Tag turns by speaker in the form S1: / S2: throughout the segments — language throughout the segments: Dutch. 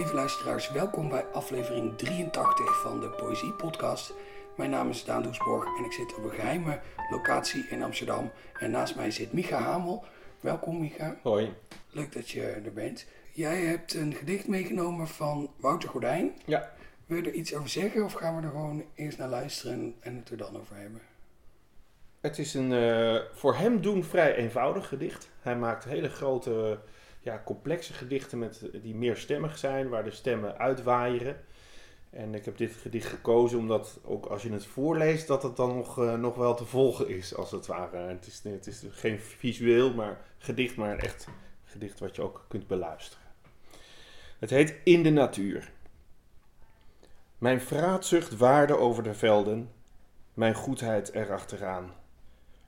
S1: Lieve luisteraars, welkom bij aflevering 83 van de Poëzie Podcast. Mijn naam is Daan Doesborg en ik zit op een geheime locatie in Amsterdam. En naast mij zit Micha Hamel. Welkom Micha.
S2: Hoi.
S1: Leuk dat je er bent. Jij hebt een gedicht meegenomen van Wouter Gordijn.
S2: Ja.
S1: Wil je er iets over zeggen of gaan we er gewoon eerst naar luisteren en het er dan over hebben?
S2: Het is een eh, voor hem doen vrij eenvoudig gedicht. Hij maakt hele grote, ja, complexe gedichten met, die meerstemmig zijn, waar de stemmen uitwaaieren. En ik heb dit gedicht gekozen omdat ook als je het voorleest, dat het dan nog, eh, nog wel te volgen is, als het ware. Het is, het is geen visueel maar gedicht, maar echt gedicht wat je ook kunt beluisteren. Het heet In de Natuur. Mijn vraatzucht waarde over de velden, mijn goedheid erachteraan.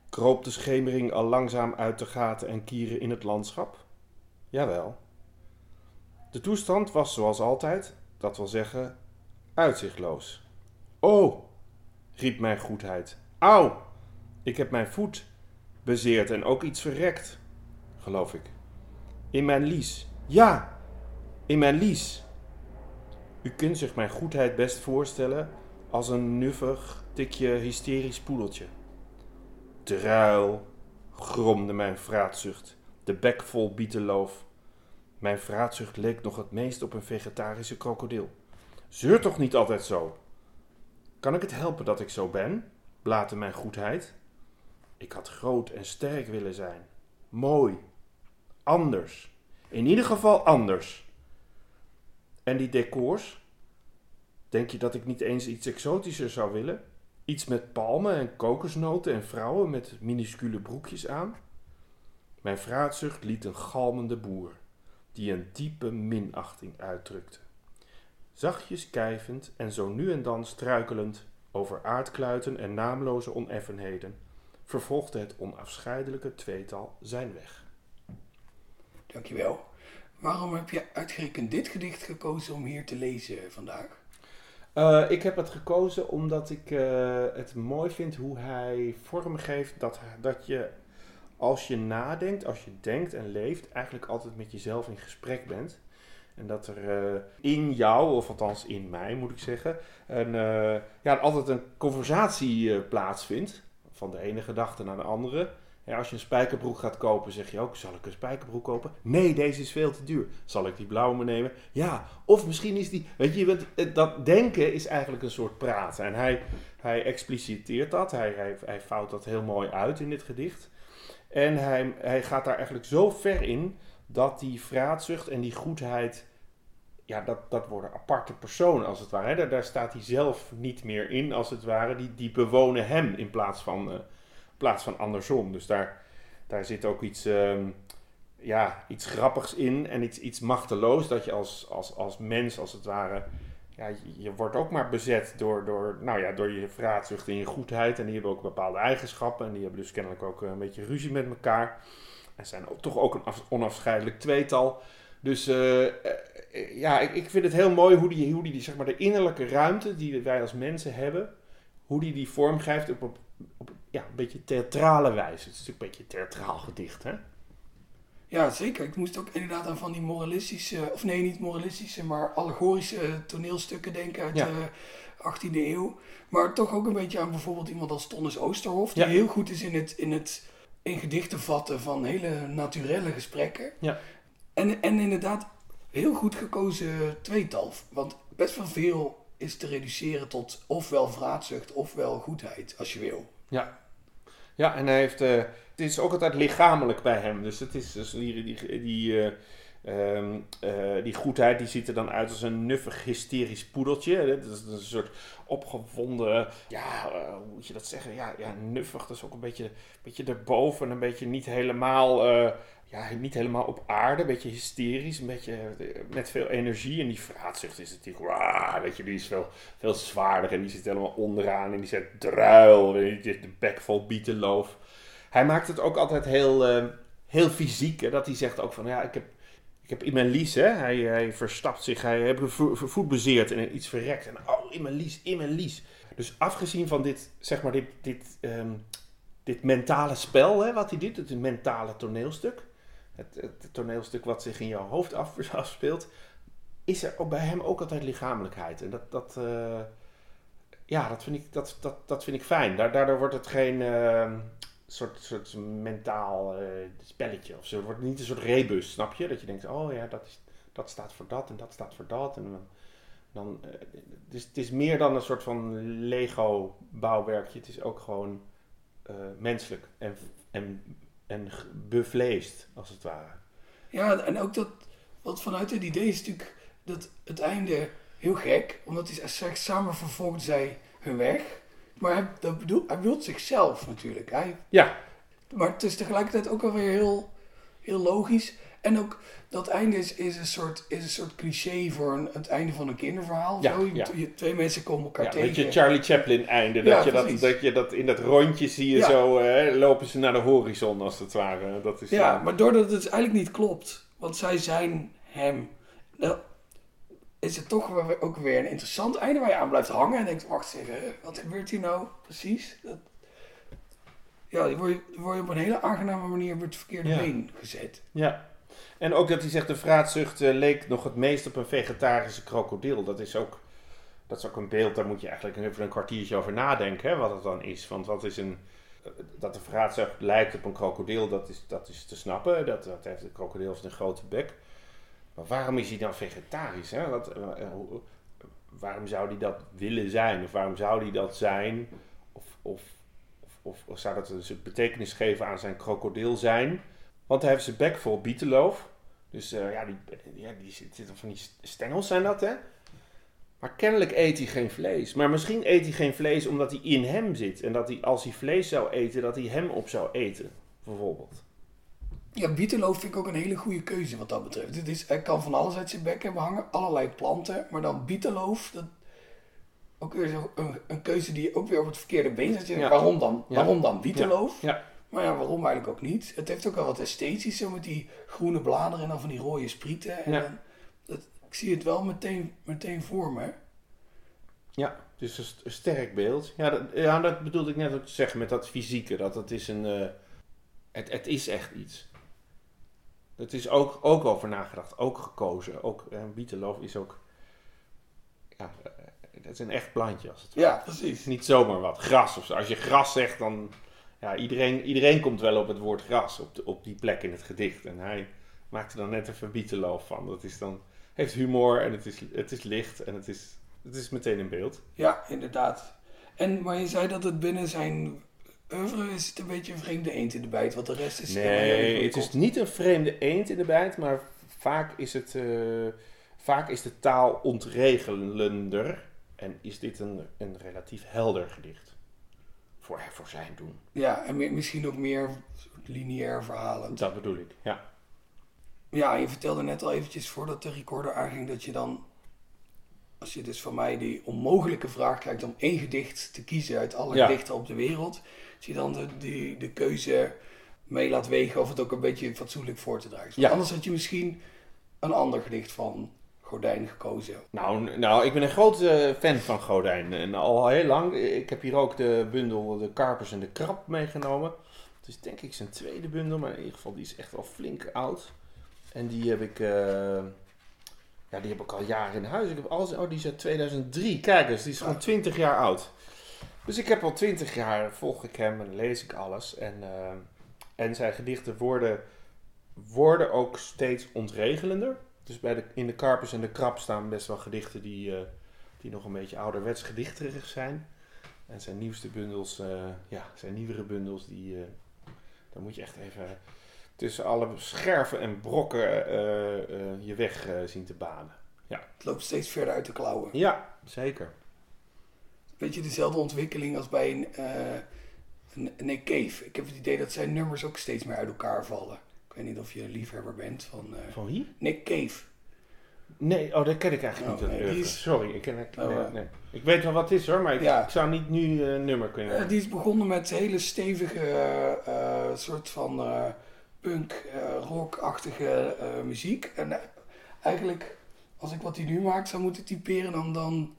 S2: Kroop de schemering al langzaam uit de gaten en kieren in het landschap? Jawel. De toestand was zoals altijd, dat wil zeggen, uitzichtloos. Oh, riep mijn goedheid. Auw, ik heb mijn voet bezeerd en ook iets verrekt, geloof ik. In mijn lies. Ja, in mijn lies. U kunt zich mijn goedheid best voorstellen als een nuffig, tikje hysterisch poedeltje. Druil, gromde mijn vraatzucht, de bek vol bietenloof. Mijn vraatzucht leek nog het meest op een vegetarische krokodil. Zeur toch niet altijd zo? Kan ik het helpen dat ik zo ben? blaatte mijn goedheid. Ik had groot en sterk willen zijn. Mooi. Anders. In ieder geval anders. En die decors? Denk je dat ik niet eens iets exotischer zou willen? Iets met palmen en kokosnoten en vrouwen met minuscule broekjes aan? Mijn vraatzucht liet een galmende boer, die een diepe minachting uitdrukte. Zachtjes kijvend en zo nu en dan struikelend over aardkluiten en naamloze oneffenheden, vervolgde het onafscheidelijke tweetal zijn weg.
S1: Dankjewel. Waarom heb je uitgerekend dit gedicht gekozen om hier te lezen vandaag?
S2: Uh, ik heb het gekozen omdat ik uh, het mooi vind hoe hij vormgeeft dat, dat je als je nadenkt, als je denkt en leeft, eigenlijk altijd met jezelf in gesprek bent. En dat er uh, in jou, of althans in mij moet ik zeggen, een, ja, altijd een conversatie plaatsvindt. Van de ene gedachte naar de andere. Ja, als je een spijkerbroek gaat kopen, zeg je ook: zal ik een spijkerbroek kopen? Nee, deze is veel te duur. Zal ik die blauwe me nemen? Ja, of misschien is die. Weet je, dat denken is eigenlijk een soort praten. En hij, hij expliciteert dat, hij, hij, hij vouwt dat heel mooi uit in dit gedicht. En hij, hij gaat daar eigenlijk zo ver in dat die vraatzucht en die goedheid. Ja, dat, dat worden aparte personen als het ware. Daar, staat hij zelf niet meer in als het ware. Die, die bewonen hem in plaats van. Uh, plaats van andersom. Dus daar, daar zit ook iets, um, ja, iets grappigs in en iets, iets machteloos. Dat je als, als, als mens, als het ware, ja, je, wordt ook maar bezet door, door, nou ja, door je vraatzucht en je goedheid. En die hebben ook bepaalde eigenschappen. En die hebben dus kennelijk ook een beetje ruzie met elkaar. En zijn toch ook een af, onafscheidelijk tweetal. Dus uh, ja, ik, ik vind het heel mooi hoe die, hoe die, zeg maar, de innerlijke ruimte die wij als mensen hebben, hoe die die vormgeeft op, op, op ja, een beetje theatrale wijze. Het is natuurlijk een beetje theatraal gedicht, hè?
S1: Ja, zeker. Ik moest ook inderdaad aan van die moralistische, of nee, niet moralistische, maar allegorische toneelstukken denken uit de 18e eeuw. Maar toch ook een beetje aan bijvoorbeeld iemand als Tonnes Oosterhof, die heel goed is in het, in het in gedichten vatten van hele naturele gesprekken.
S2: Ja.
S1: En, en inderdaad, heel goed gekozen tweetal. Want best wel veel is te reduceren tot ofwel vraatzucht ofwel goedheid, als je wil.
S2: Ja, ja, en hij heeft, uh, het is ook altijd lichamelijk bij hem. Dus het is dus die, die, die, um, die goedheid die ziet er dan uit als een nuffig hysterisch poedeltje. Het is een soort opgewonden, ja, hoe moet je dat zeggen? Ja, ja nuffig, dat is ook een beetje, beetje erboven, een beetje niet helemaal ja, niet helemaal op aarde, een beetje hysterisch, een beetje met veel energie. En die vraatzucht is natuurlijk, weet je, die is veel, veel zwaarder en die zit helemaal onderaan en die zegt druil, weet je, de bek vol bietenloof. Hij maakt het ook altijd heel, heel fysiek, hè, dat hij zegt ook van, ja, ik heb, ik heb in mijn lies, hè, hij, hij verstapt zich, hij heeft voet bezeerd en iets verrekt. En oh, in mijn lies, in mijn lies. Dus afgezien van dit, zeg maar, dit, dit, um, dit mentale spel, hè, wat hij doet, het mentale toneelstuk het, toneelstuk wat zich in jouw hoofd afspeelt, is er ook bij hem ook altijd lichamelijkheid. En dat, dat, eh, ja, dat, vind ik, dat, dat, dat vind ik fijn. Daardoor wordt het geen eh, soort, soort mentaal uh, spelletje of zo. Het wordt niet een soort rebus, snap je? Dat je denkt, oh ja, dat, is, dat staat voor dat en dat staat voor dat. En dan, dan, dus het is meer dan een soort van Lego bouwwerkje. Het is ook gewoon menselijk en, en, en bevleesd, als het ware.
S1: Ja, en ook dat, wat vanuit het idee is natuurlijk dat het einde heel gek, omdat hij zegt samen vervolgden zij hun weg. Maar hij, dat bedoel, hij zichzelf natuurlijk. Hij,
S2: ja.
S1: Maar het is tegelijkertijd ook alweer heel, heel logisch. En ook dat einde is, is, een, soort, is een soort cliché voor een, het einde van een kinderverhaal. Ja, zo. Ja. Je, twee mensen komen elkaar ja, tegen.
S2: Weet je, Charlie Chaplin einde. Dat, je dat, dat je dat in dat rondje zie je zo, hè, lopen ze naar de horizon als het ware. Dat is,
S1: ja, maar doordat het eigenlijk niet klopt. Want zij zijn hem. Nou, is het toch ook weer een interessant einde waar je aan blijft hangen en denkt, wacht even, wat gebeurt hier nou precies? Dat, ja, die word, je, word je op een hele aangename manier op het verkeerde been gezet.
S2: Ja, en ook dat hij zegt, de vraatzucht uh, leek nog het meest op een vegetarische krokodil. Dat is ook, dat is ook een beeld, daar moet je eigenlijk even een kwartiertje over nadenken, hè, wat het dan is. Want wat is een, dat de vraatzucht lijkt op een krokodil, dat is, dat is te snappen. Dat, dat heeft de krokodil een grote bek. Maar waarom is hij dan vegetarisch? Hè? Wat, eh, eh, waarom zou hij dat willen zijn? Of waarom zou hij dat zijn? Of, of, of, of zou dat een betekenis geven aan zijn krokodil zijn? Want hij heeft zijn bek vol bietenloof. Dus uh, ja, die, ja, die zitten van die stengels zijn dat, hè? Maar kennelijk eet hij geen vlees. Maar misschien eet hij geen vlees omdat hij in hem zit. En dat hij, als hij vlees zou eten, dat hij hem op zou eten. Bijvoorbeeld.
S1: Ja, bietenloof vind ik ook een hele goede keuze wat dat betreft. Het is, hij kan van alles uit zijn bek hebben hangen, allerlei planten. Maar dan bietenloof, dat ook weer zo een, een keuze die ook weer op het verkeerde been zet. Waarom dan? Waarom dan bietenloof?
S2: Ja.
S1: Maar ja, waarom eigenlijk ook niet? Het heeft ook wel wat esthetisch, zo met die groene bladeren en dan van die rode sprieten. En dan, dat, ik zie het wel meteen, meteen voor me.
S2: Ja, dus een, een sterk beeld. Ja dat, ja, dat bedoelde ik net ook te zeggen met dat fysieke. Dat het is een... Uh, het, het is echt iets. Het is ook, ook over nagedacht, ook gekozen. Ook eh, bietenloof is ook. Ja, eh, het is een echt plantje als het
S1: Ja, precies.
S2: Niet zomaar wat. Gras of zo. Als je gras zegt, dan. Ja, iedereen, iedereen komt wel op het woord gras op, de, op die plek in het gedicht. En hij maakt er dan net even bietenloof van. Dat is dan. Heeft humor en het is, het is licht en het is, het is meteen in beeld.
S1: Ja, inderdaad. En, maar je zei dat het binnen zijn oeuvre is het een beetje een vreemde eend in de bijt, want de rest is...
S2: Nee, het is niet een vreemde eend in de bijt, maar vaak is, het, uh, vaak is de taal ontregelender en is dit een, een relatief helder gedicht. Voor, voor zijn doen.
S1: Ja, en misschien ook meer lineair verhalen.
S2: Dat bedoel ik, ja.
S1: Ja, je vertelde net al eventjes voordat de recorder aanging dat je dan als je dus van mij die onmogelijke vraag krijgt om één gedicht te kiezen uit alle gedichten op de wereld, je dan de, de, de keuze mee laat wegen of het ook een beetje fatsoenlijk voor te dragen is. Ja. Anders had je misschien een ander gedicht van Gordijn gekozen.
S2: Nou, nou ik ben een grote fan van Gordijn. En al heel lang. Ik heb hier ook de bundel De Karpers en de Krab meegenomen. Het is denk ik zijn tweede bundel, maar in ieder geval die is echt wel flink oud. En die heb ik, uh, ja, die heb ik al jaren in huis. Ik heb alles, oh, die is uit 2003. Kijk eens, die is gewoon 20 jaar oud. Dus ik heb al twintig jaar, volg ik hem en lees ik alles. En, uh, en zijn gedichten worden, worden ook steeds ontregelender. Dus bij de, in de Karpus en de Krab staan best wel gedichten die, uh, die nog een beetje ouderwets gedichterig zijn. En zijn nieuwste bundels, uh, ja, zijn nieuwere bundels, die, daar moet je echt even tussen alle scherven en brokken je weg zien te banen. Ja.
S1: Het loopt steeds verder uit de klauwen.
S2: Ja, zeker
S1: beetje dezelfde ontwikkeling als bij een, uh, een, Nick Cave. Ik heb het idee dat zijn nummers ook steeds meer uit elkaar vallen. Ik weet niet of je een liefhebber bent van... Uh,
S2: van wie?
S1: Nick Cave.
S2: Nee, oh, dat ken ik eigenlijk oh, niet. Nee, is... Sorry, ik, ken, ik, oh, nee, ik weet wel wat het is hoor, maar ik, ik zou niet nu een nummer kunnen...
S1: Uh, die is begonnen met hele stevige soort van punk, rock-achtige muziek. En eigenlijk, als ik wat hij nu maakt zou moeten typeren, dan... dan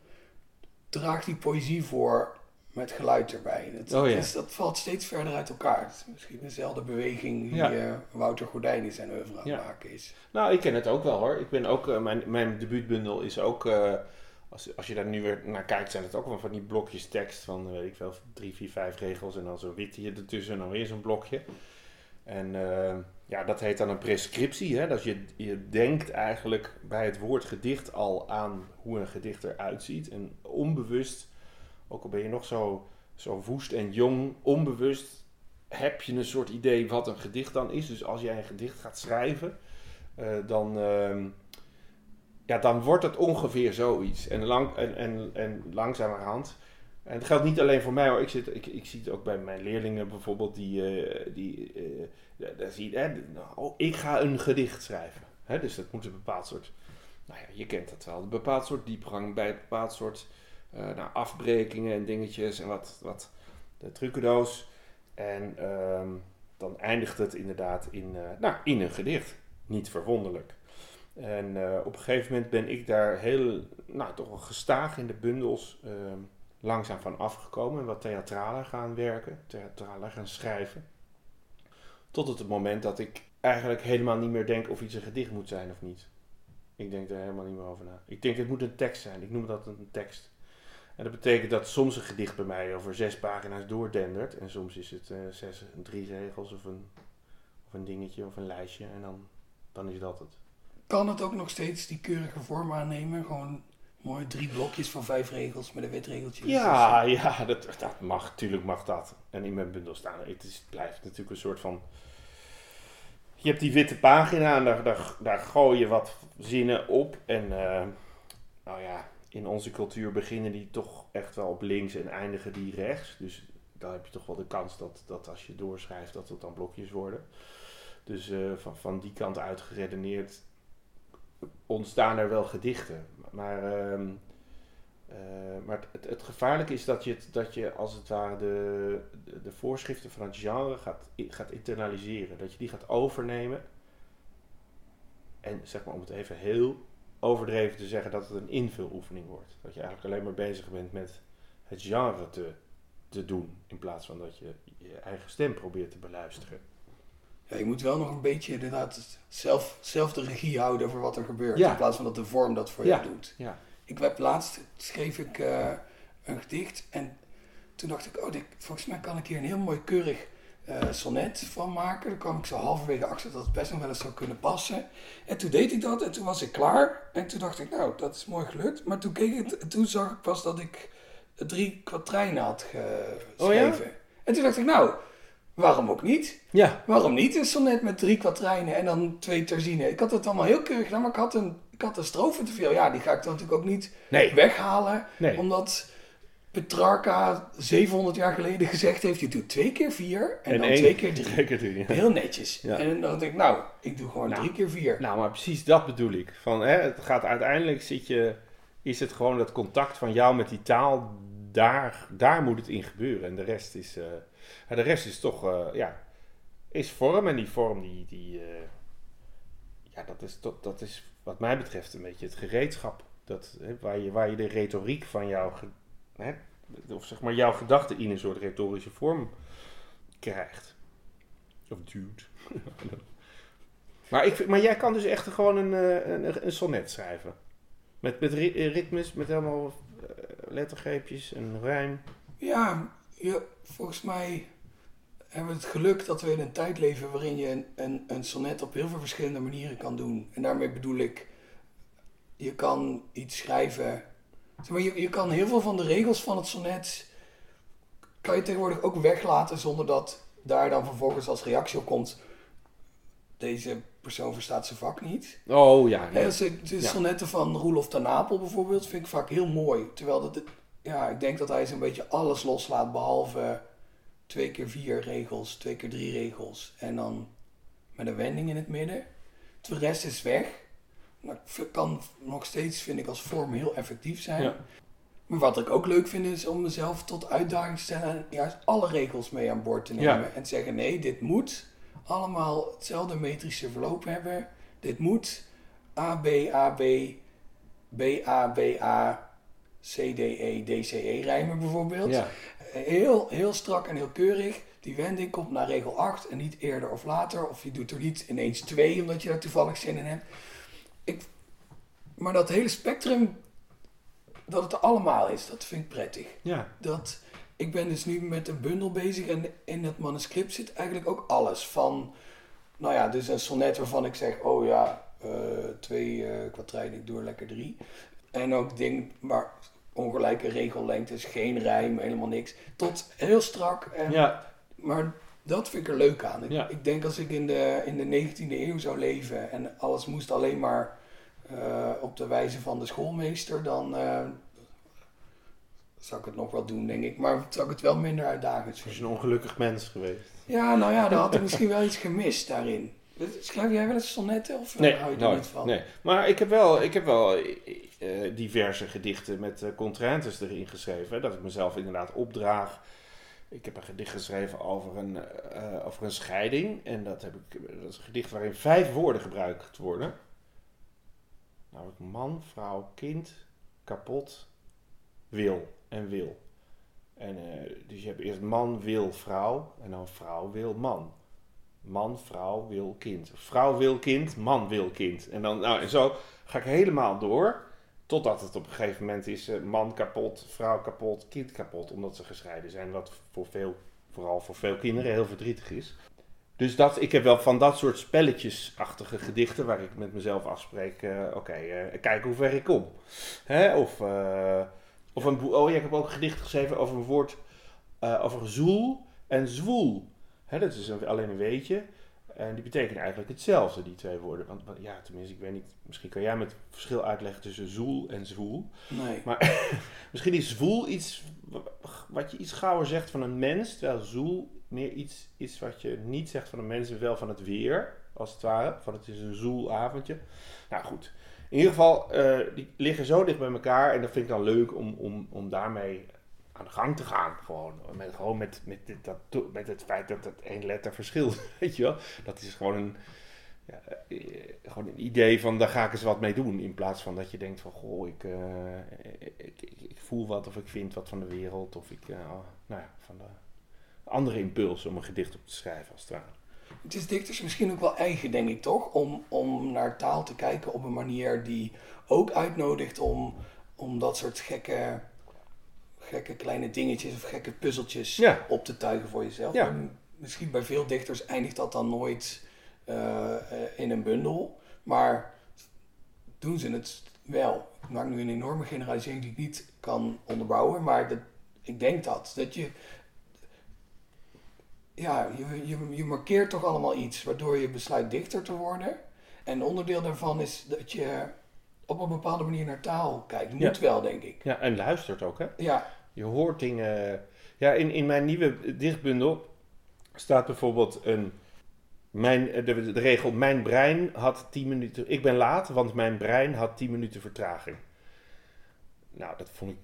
S1: draagt die poëzie voor met geluid erbij. Het,
S2: Oh, ja.
S1: dus dat valt steeds verder uit elkaar. Het is misschien dezelfde beweging die
S2: Ja.
S1: eh, Wouter Gordijn in zijn oeuvre aan
S2: Ja.
S1: het maken is.
S2: Nou, ik ken het ook wel hoor. Ik ben ook, eh, mijn, mijn debuutbundel is ook, eh, als, als je daar nu weer naar kijkt, zijn het ook wel van die blokjes tekst van, weet ik wel, drie, vier, vijf regels en dan zo'n witje ertussen en dan weer zo'n blokje. En eh, ja, dat heet dan een prescriptie. Hè? Dat je, je denkt eigenlijk bij het woord gedicht al aan hoe een gedicht eruit ziet. En onbewust, ook al ben je nog zo, zo woest en jong, onbewust heb je een soort idee wat een gedicht dan is. Dus als jij een gedicht gaat schrijven, eh, dan, ehm, ja, dan wordt het ongeveer zoiets. En, lang, en, en, en langzamerhand. En het geldt niet alleen voor mij hoor. Ik, zit, ik, ik zie het ook bij mijn leerlingen bijvoorbeeld. Die, eh, die, eh, daar- zie je, nou, oh, ik ga een gedicht schrijven. Hè, dus dat moet een bepaald soort. Nou ja, je kent dat wel. Een bepaald soort diepgang bij een bepaald soort eh, nou, afbrekingen en dingetjes en wat, wat de trucendoos. En ehm, dan eindigt het inderdaad in, nou, in een gedicht. Niet verwonderlijk. En op een gegeven moment ben ik daar heel, nou toch wel gestaag in de bundels ehm, langzaam van afgekomen. En wat theatraler gaan werken, theatraler gaan schrijven. Tot het moment dat ik eigenlijk helemaal niet meer denk of iets een gedicht moet zijn of niet. Ik denk er helemaal niet meer over na. Ik denk het moet een tekst zijn. Ik noem dat een tekst. En dat betekent dat soms een gedicht bij mij over zes pagina's doordendert. En soms is het eh, zes, drie regels of een, of een dingetje of een lijstje. En dan, dan is dat het.
S1: Kan het ook nog steeds die keurige vorm aannemen? Gewoon mooi drie blokjes van vijf regels met een wit regeltje.
S2: Ja, ja dat, dat mag. Tuurlijk mag dat. En in mijn bundel staan. Het, is, het blijft natuurlijk een soort van... Je hebt die witte pagina en daar, daar, daar gooi je wat zinnen op. En eh, nou ja, in onze cultuur beginnen die toch echt wel op links en eindigen die rechts. Dus dan heb je toch wel de kans dat, dat als je doorschrijft dat het dan blokjes worden. Dus eh, van, van die kant uit geredeneerd ontstaan er wel gedichten. Maar, ehm, eh, maar het, het gevaarlijke is dat je, dat je als het ware de, de, de voorschriften van het genre gaat, gaat internaliseren. Dat je die gaat overnemen. En zeg maar om het even heel overdreven te zeggen dat het een invuloefening wordt. Dat je eigenlijk alleen maar bezig bent met het genre te, te doen. In plaats van dat je je eigen stem probeert te beluisteren.
S1: Ja, je moet wel nog een beetje inderdaad zelf, zelf de regie houden over wat er gebeurt.
S2: Ja.
S1: In plaats van dat de vorm dat voor je doet.
S2: Ja.
S1: Ik heb laatst schreef ik eh, een gedicht en toen dacht ik, oh, dit, volgens mij kan ik hier een heel mooi keurig eh, sonnet van maken. Daar kwam ik zo halverwege achter dat het best nog wel eens zou kunnen passen. En toen deed ik dat en toen was ik klaar. En toen dacht ik, nou, dat is mooi gelukt. Maar toen keek ik en toen zag ik pas dat ik drie kwatrijnen had
S2: Oh ja?
S1: geschreven. En toen dacht ik, nou, waarom ook niet?
S2: Ja.
S1: Waarom niet een sonnet met drie kwatrijnen en dan twee terzinen? Ik had het allemaal heel keurig gedaan, maar ik had een, ik had een strofe te veel. Ja, die ga ik dan natuurlijk ook niet
S2: Nee.
S1: weghalen.
S2: Nee.
S1: Omdat Petrarca 700 jaar geleden gezegd heeft, je doet twee keer vier en, dan
S2: één-
S1: twee keer drie.
S2: Twee keer drie, ja.
S1: Heel netjes.
S2: Ja.
S1: En dan denk ik, nou, ik doe gewoon
S2: Nou.
S1: drie keer vier.
S2: Nou, maar precies dat bedoel ik. Van, hè, het gaat uiteindelijk zit je, is het gewoon dat contact van jou met die taal, daar, daar moet het in gebeuren. En de rest is, eh, ja, de rest is toch, eh, ja, is vorm. En die vorm, die, die eh, ja, dat is, dat, dat is wat mij betreft een beetje het gereedschap. Dat, hè, waar, je, waar je de retoriek van jouw, hè, of zeg maar jouw gedachten in een soort retorische vorm krijgt. Of duwt. Maar, ik, maar jij kan dus echt gewoon een, eh, een, een sonnet schrijven. Met, met ri- ritmes, met helemaal lettergreepjes en rijm.
S1: Ja, je, volgens mij hebben we het geluk dat we in een tijd leven waarin je een, een, een sonnet op heel veel verschillende manieren kan doen. En daarmee bedoel ik, je kan iets schrijven. Zeg maar, je, je kan heel veel van de regels van het sonnet, kan je tegenwoordig ook weglaten zonder dat daar dan vervolgens als reactie op komt, deze persoon verstaat zijn vak niet.
S2: Oh ja,
S1: Ja, de, de
S2: Ja.
S1: sonnetten van Roelof ten Napel bijvoorbeeld vind ik vaak heel mooi. Terwijl dat, het- ja, ik denk dat hij zo'n beetje alles loslaat behalve twee keer vier regels, twee keer drie regels en dan met een wending in het midden. De rest is weg. Maar ik kan nog steeds, vind ik, als vorm heel effectief zijn.
S2: Ja.
S1: Maar wat ik ook leuk vind is om mezelf tot uitdaging te stellen en juist alle regels mee aan boord te nemen.
S2: Ja.
S1: En te zeggen, nee, dit moet allemaal hetzelfde metrische verloop hebben. Dit moet A, B, A, B, B, A, B, A, C, D, E, D, C, E rijmen bijvoorbeeld.
S2: ja.
S1: heel, heel strak en heel keurig. Die wending komt naar regel 8 en niet eerder of later. Of je doet er niet ineens twee omdat je daar toevallig zin in hebt. Ik, maar dat hele spectrum, dat het er allemaal is, dat vind ik prettig.
S2: Ja.
S1: Dat, ik ben dus nu met een bundel bezig en in het manuscript zit eigenlijk ook alles. Van, nou ja, dus een sonnet waarvan ik zeg, oh ja, eh, twee uh, ik doe er lekker drie. En ook ding waar ongelijke regellengtes, geen rijm, helemaal niks. Tot heel strak. En,
S2: Ja.
S1: Maar dat vind ik er leuk aan. Ik,
S2: Ja.
S1: ik denk als ik in de, in de 19e eeuw zou leven en alles moest alleen maar eh, op de wijze van de schoolmeester, dan eh, zou ik het nog wel doen, denk ik. Maar zou ik het wel minder uitdagend
S2: Je is
S1: vinden.
S2: een ongelukkig mens geweest.
S1: Ja, nou ja, dan had ik misschien wel iets gemist daarin. Schrijf jij wel eens sonnetten of eh,
S2: Nee,
S1: hou je er
S2: nooit.
S1: niet van?
S2: Nee. Maar ik heb wel, ik heb wel eh, diverse gedichten met eh contraintes erin geschreven. Dat ik mezelf inderdaad opdraag. Ik heb een gedicht geschreven over een, eh, over een scheiding. En dat, heb ik, dat is een gedicht waarin vijf woorden gebruikt worden. Namelijk man, vrouw, kind, kapot, wil en wil. En, dus je hebt eerst man, wil, vrouw. En dan vrouw, wil, man. Man, vrouw, wil, kind. Vrouw wil kind, man wil kind. En, dan, nou, en zo ga ik helemaal door. Totdat het op een gegeven moment is eh, man kapot, vrouw kapot, kind kapot. Omdat ze gescheiden zijn. Wat voor veel, vooral voor veel kinderen heel verdrietig is. Dus dat, ik heb wel van dat soort spelletjesachtige gedichten. Waar ik met mezelf afspreek. eh, Oké, eh, kijk hoe ver ik kom. Hè? Of, of een Oh ja, ik heb ook een gedicht geschreven over een woord. over zoel en zwoel. Hè, dat is een- alleen een weetje. En die betekenen eigenlijk hetzelfde, die twee woorden. Want want ja, tenminste, ik weet niet. Misschien kan jij met het verschil uitleggen tussen zoel en zwoel.
S1: Nee.
S2: Misschien is zwoel iets wat je iets gauwer zegt van een mens. Terwijl zoel meer iets is wat je niet zegt van een mens, maar wel van het weer, als het ware. Van het is een zoelavondje. Nou goed. In ieder geval, eh, die liggen zo dicht bij elkaar. En dat vind ik dan leuk om, om, om daarmee aan de gang te gaan. Gewoon met, gewoon met, met, dit, dat, met het feit dat het één letter verschilt. Weet je wel? Dat is gewoon een, ja, eh, gewoon een idee van daar ga ik eens wat mee doen. In plaats van dat je denkt van goh, ik, eh, ik, voel wat of ik vind wat van de wereld. Of ik, eh, nou ja, van de andere impuls om een gedicht op te schrijven als het ware.
S1: Het is dichters misschien ook wel eigen, denk ik toch? Om, om naar taal te kijken op een manier die ook uitnodigt om, om dat soort gekke, gekke kleine dingetjes of gekke puzzeltjes
S2: Ja.
S1: op te tuigen voor jezelf.
S2: Ja.
S1: Misschien bij veel dichters eindigt dat dan nooit eh, eh, in een bundel, maar doen ze het wel. Ik maak nu een enorme generalisering die ik niet kan onderbouwen, maar dat, ik denk dat. Dat je ja, je, je, je markeert toch allemaal iets waardoor je besluit dichter te worden. En onderdeel daarvan is dat je op een bepaalde manier naar taal kijkt. Moet wel, denk ik.
S2: Ja, en luistert ook, hè?
S1: Ja,
S2: Je hoort dingen. Ja, in, in mijn nieuwe dichtbundel staat bijvoorbeeld een. Mijn, de, regel: Mijn brein had 10 minuten. Ik ben laat, want mijn brein had 10 minuten vertraging. Nou, dat vond ik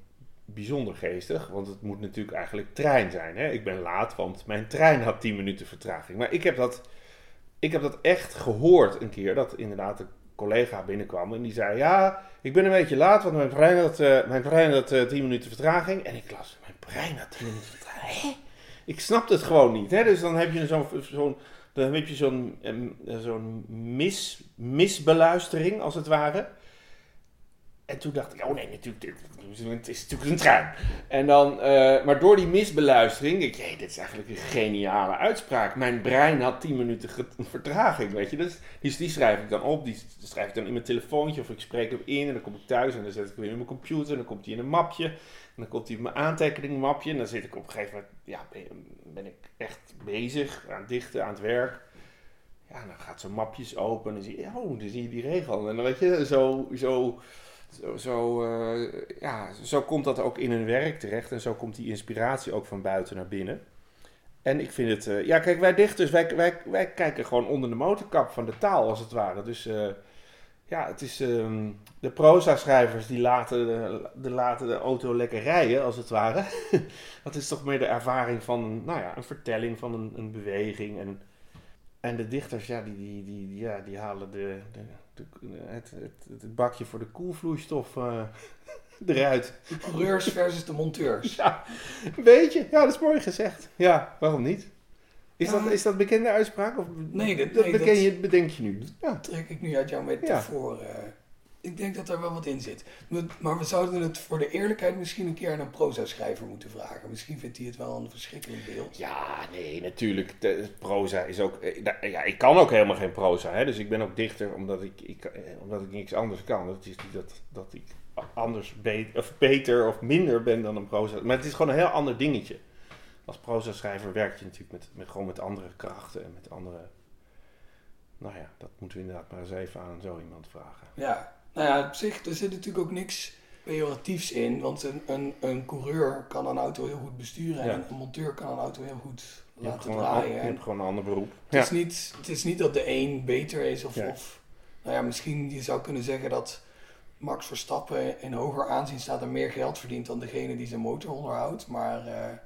S2: bijzonder geestig, want het moet natuurlijk eigenlijk trein zijn. Hè? Ik ben laat, want mijn trein had 10 minuten vertraging. Maar ik heb dat, ik heb dat echt gehoord een keer, dat inderdaad collega binnenkwam en die zei: Ja, ik ben een beetje laat, want mijn brein had, eh, mijn brein had eh, 10 minuten vertraging. En ik las: Mijn brein had 10 minuten vertraging. Hè? Ik snapte het gewoon niet. Hè? Dus dan heb je zo'n. dan heb zo'n em, zo'n mis, misbeluistering, als het ware. En toen dacht ik, oh nee, natuurlijk, dit, het is natuurlijk een trein. En dan, eh, maar door die misbeluistering, ik, hey, dit is eigenlijk een geniale uitspraak. Mijn brein had 10 minuten vertraging, weet je. Dus die, die schrijf ik dan op, die schrijf ik dan in mijn telefoontje of ik spreek hem in en dan kom ik thuis en dan zet ik hem in mijn computer en dan komt hij in een mapje. En dan komt hij in mijn aantekeningmapje en dan zit ik op een gegeven moment, ja, ben, ben ik echt bezig aan het dichten, aan het werk. Ja, dan gaat zo'n mapjes open en dan zie je, oh, dan zie je die regel. En dan weet je, zo, zo, zo, zo, eh, ja, zo komt dat ook in hun werk terecht. En zo komt die inspiratie ook van buiten naar binnen. En ik vind het, eh, ja, kijk, wij dichters, wij, wij, wij kijken gewoon onder de motorkap van de taal, als het ware. Dus eh, ja, het is, ehm, de proza-schrijvers die laten de, laten de auto lekker rijden, als het ware. dat is toch meer de ervaring van, nou ja, een vertelling van een, een beweging. En, en de dichters, ja, die, die, die, die- ja, die halen de, de- het, het, het bakje voor de koelvloeistof. eh, eruit.
S1: De coureurs versus de monteurs.
S2: Ja, een beetje. Ja, dat is mooi gezegd. Ja, waarom niet? Is,
S1: Ja.
S2: dat, is dat bekende uitspraak? Of
S1: Nee, dat- nee,
S2: je, bedenk je nu. Ja.
S1: trek ik nu uit jouw metafoor. eh. Ik denk dat daar wel wat in zit. Maar- we zouden het voor de eerlijkheid misschien een keer aan een proza-schrijver moeten vragen. Misschien vindt hij het wel een verschrikkelijk beeld.
S2: Ja, nee, natuurlijk. De, proza is ook... eh, Ja, ik kan ook helemaal geen proza. Hè? Dus ik ben ook dichter omdat ik, ik, eh, omdat ik niks anders kan. Het is niet dat, dat ik anders be- of beter of minder ben dan een proza. Maar het is gewoon een heel ander dingetje. Als proza-schrijver werk je natuurlijk met, met, gewoon met andere krachten en met andere... Nou ja, dat moeten we inderdaad maar eens even aan zo iemand vragen.
S1: Ja, nou ja, op zich, er zit natuurlijk ook niks pejoratiefs in. Want een, een, een coureur kan een auto heel goed besturen.
S2: Ja.
S1: En een monteur kan een auto heel goed
S2: Je
S1: laten
S2: gewoon een,
S1: draaien.
S2: je hebt gewoon een ander beroep.
S1: het, is niet, het is niet dat de een beter is. Of,
S2: Ja.
S1: of nou ja, misschien je zou kunnen zeggen dat Max Verstappen in hoger aanzien staat en meer geld verdient dan degene die zijn motor onderhoudt. Maar eh,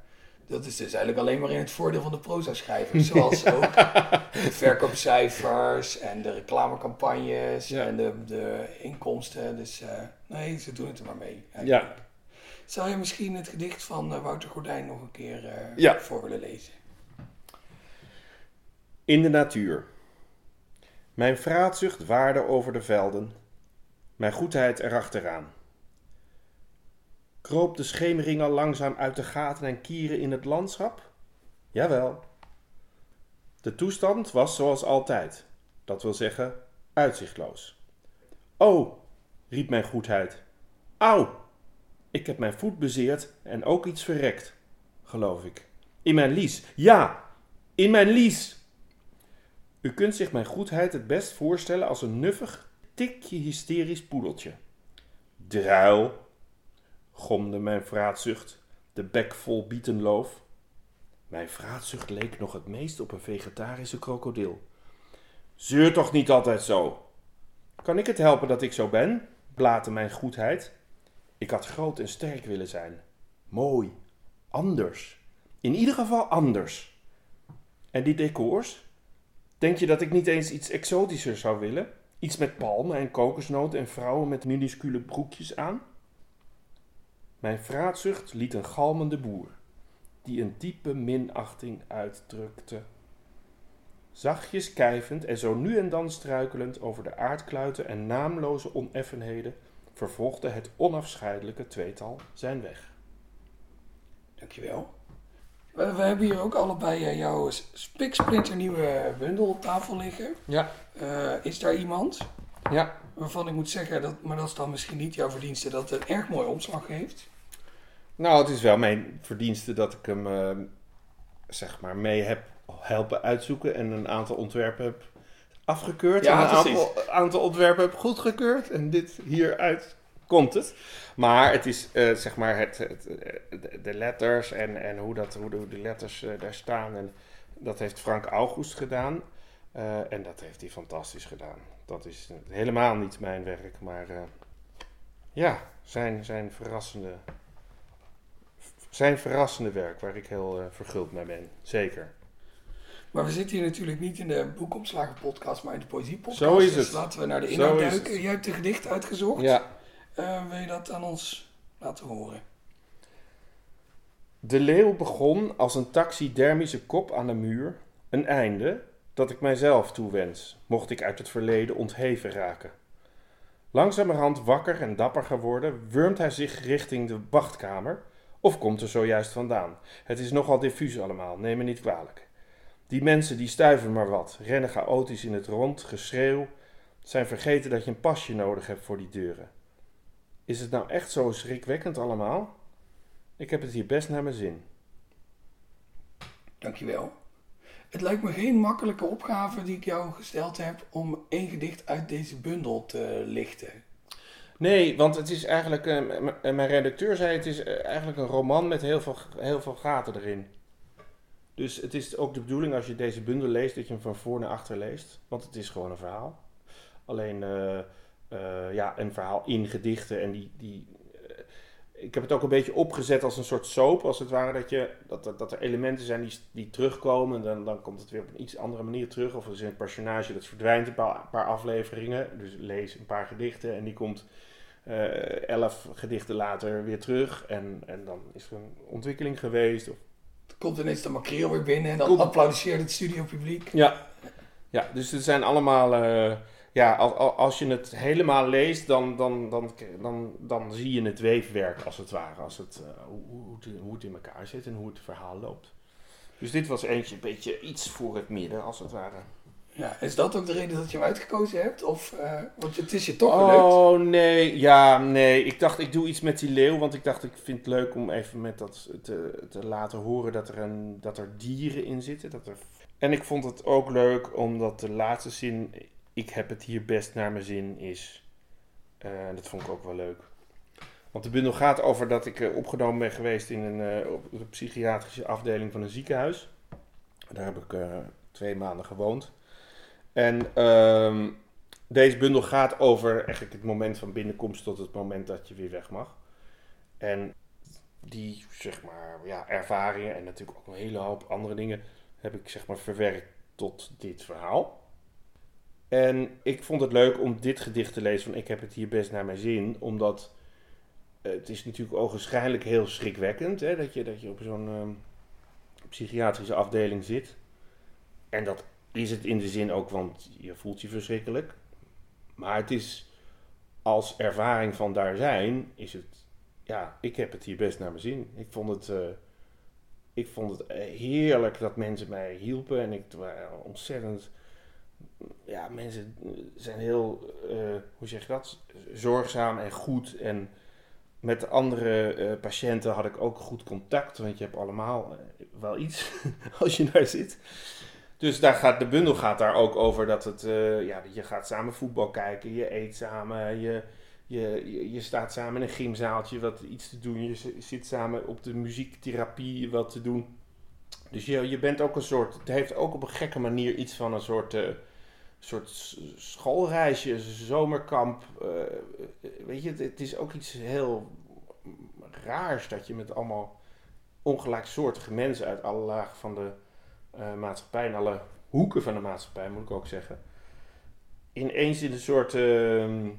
S1: dat is dus eigenlijk alleen maar in het voordeel van de proza-schrijvers. Zoals ook de verkoopcijfers en de reclamecampagnes
S2: Ja.
S1: en de, de inkomsten. Dus eh, nee, ze doen het er maar mee.
S2: Ja.
S1: Zou je misschien het gedicht van eh, Wouter Gordijn nog een keer eh,
S2: Ja.
S1: voor willen lezen?
S2: In de natuur. Mijn vraatzucht waarde over de velden, mijn goedheid erachteraan. Kroop de schemering al langzaam uit de gaten en kieren in het landschap? Jawel. De toestand was zoals altijd, dat wil zeggen uitzichtloos. O, riep mijn goedheid. Au, ik heb mijn voet bezeerd en ook iets verrekt, geloof ik. In mijn lies, ja, in mijn lies. U kunt zich mijn goedheid het best voorstellen als een nuffig, tikje hysterisch poedeltje. Druil, gomde mijn vraatzucht, de bek vol bietenloof. Mijn vraatzucht leek nog het meest op een vegetarische krokodil. Zeur toch niet altijd zo. Kan ik het helpen dat ik zo ben? blaatte mijn goedheid. Ik had groot en sterk willen zijn. Mooi. Anders. In ieder geval anders. En die decors? Denk je dat ik niet eens iets exotischer zou willen? Iets met palmen en kokosnoten en vrouwen met minuscule broekjes aan? Mijn vraatzucht liet een galmende boer, die een diepe minachting uitdrukte. Zachtjes kijvend en zo nu en dan struikelend over de aardkluiten en naamloze oneffenheden, vervolgde het onafscheidelijke tweetal zijn weg.
S1: Dankjewel. We, we hebben hier ook allebei eh, jouw spiksplinternieuwe bundel op tafel liggen.
S2: Ja,
S1: Eh, is daar iemand
S2: ja.
S1: waarvan ik moet zeggen, dat, maar dat is dan misschien niet jouw verdienste, dat het een erg mooi omslag heeft?
S2: Nou, het is wel mijn verdienste dat ik hem, eh, zeg maar, mee heb helpen uitzoeken en een aantal ontwerpen heb afgekeurd.
S1: Ja,
S2: en een aantal, aantal ontwerpen heb goedgekeurd. En dit hieruit komt het. Maar het is, eh, zeg maar, het, het, de, letters en, en hoe, dat, hoe, de, hoe de letters eh, daar staan. En dat heeft Frank August gedaan. Eh, en dat heeft hij fantastisch gedaan. Dat is helemaal niet mijn werk, maar ja, zijn, zijn verrassende zijn verrassende werk, waar ik heel eh, verguld mee ben. Zeker.
S1: Maar we zitten hier natuurlijk niet in de boekomslagen podcast, maar in de poëzie podcast.
S2: Zo is
S1: Dus
S2: het.
S1: laten we naar de inhoud duiken. Jij hebt een gedicht uitgezocht.
S2: Ja.
S1: Eh, wil je dat aan ons laten horen?
S2: De leeuw begon als een taxidermische kop aan de muur. Een einde dat ik mijzelf toewens, mocht ik uit het verleden ontheven raken. Langzamerhand wakker en dapper geworden, wurmt hij zich richting de wachtkamer of komt er zojuist vandaan. Het is nogal diffuus allemaal, neem me niet kwalijk. Die mensen die stuiven maar wat, rennen chaotisch in het rond, geschreeuw, zijn vergeten dat je een pasje nodig hebt voor die deuren. Is het nou echt zo schrikwekkend allemaal? Ik heb het hier best naar mijn zin.
S1: Dankjewel. Het lijkt me geen makkelijke opgave die ik jou gesteld heb om één gedicht uit deze bundel te lichten.
S2: Nee, want het is eigenlijk, eh, m- mijn redacteur zei het is eh, eigenlijk een roman met heel veel, heel veel gaten erin. Dus het is ook de bedoeling als je deze bundel leest dat je hem van voor naar achter leest. Want het is gewoon een verhaal. Alleen eh, eh, ja, een verhaal in gedichten en die, die eh, ik heb het ook een beetje opgezet als een soort soap, als het ware. Dat, je, dat, dat, dat er elementen zijn die, die terugkomen. En dan, dan komt het weer op een iets andere manier terug. Of er is een personage dat verdwijnt een paar, een paar afleveringen. Dus lees een paar gedichten en die komt eh, elf gedichten later weer terug. En, en dan is er een ontwikkeling geweest. Of...
S1: Er komt ineens de makreel weer binnen en dan
S2: Komt-
S1: applaudisseert het studiopubliek.
S2: Ja. ja, dus het zijn allemaal... eh, ja, als, als je het helemaal leest, dan, dan, dan, dan, dan zie je het weefwerk als het ware. Als het, eh, hoe, hoe, het, hoe het in elkaar zit en hoe het verhaal loopt. Dus dit was eentje een beetje iets voor het midden, als het ware.
S1: Ja, is dat ook de reden dat je hem uitgekozen hebt? Of, eh, want het is je toch gelukt.
S2: Oh nee, ja, nee. Ik dacht, ik doe iets met die leeuw. Want ik dacht, ik vind het leuk om even met dat te, te laten horen dat er, een, dat er dieren in zitten. Dat er... En ik vond het ook leuk omdat de laatste zin, ik heb het hier best naar mijn zin, is. Eh, dat vond ik ook wel leuk. Want de bundel gaat over dat ik eh, opgenomen ben geweest in een, eh, op de psychiatrische afdeling van een ziekenhuis. Daar heb ik twee maanden gewoond. En ehm, deze bundel gaat over eigenlijk het moment van binnenkomst tot het moment dat je weer weg mag. En die, zeg maar, ja, ervaringen en natuurlijk ook een hele hoop andere dingen heb ik, zeg maar, verwerkt tot dit verhaal. En ik vond het leuk om dit gedicht te lezen van Ik heb het hier best naar mijn zin, omdat het is natuurlijk ogenschijnlijk heel schrikwekkend hè, dat, je, dat je op zo'n ehm, psychiatrische afdeling zit. En dat is het in de zin ook, want je voelt je verschrikkelijk. Maar het is als ervaring van daar zijn, is het, ja, ik heb het hier best naar mijn zin. Ik vond het, eh, ik vond het eh, heerlijk dat mensen mij hielpen en ik waren ontzettend, ja, mensen zijn heel, eh, hoe zeg je dat, zorgzaam en goed en met de andere eh, patiënten had ik ook goed contact, want je hebt allemaal eh, wel iets als je daar zit. Dus daar gaat, de bundel gaat daar ook over dat het, ja, je gaat samen voetbal kijken, je eet samen, je, je, je, staat samen in een gymzaaltje wat iets te doen, je zit samen op de muziektherapie wat te doen. Dus je, je bent ook een soort, het heeft ook op een gekke manier iets van een soort, soort schoolreisje, zomerkamp. eh, weet je, het, is ook iets heel raars dat je met allemaal ongelijksoortige mensen uit alle lagen van de eh, maatschappij en alle hoeken van de maatschappij, moet ik ook zeggen, ineens in een soort, ehm,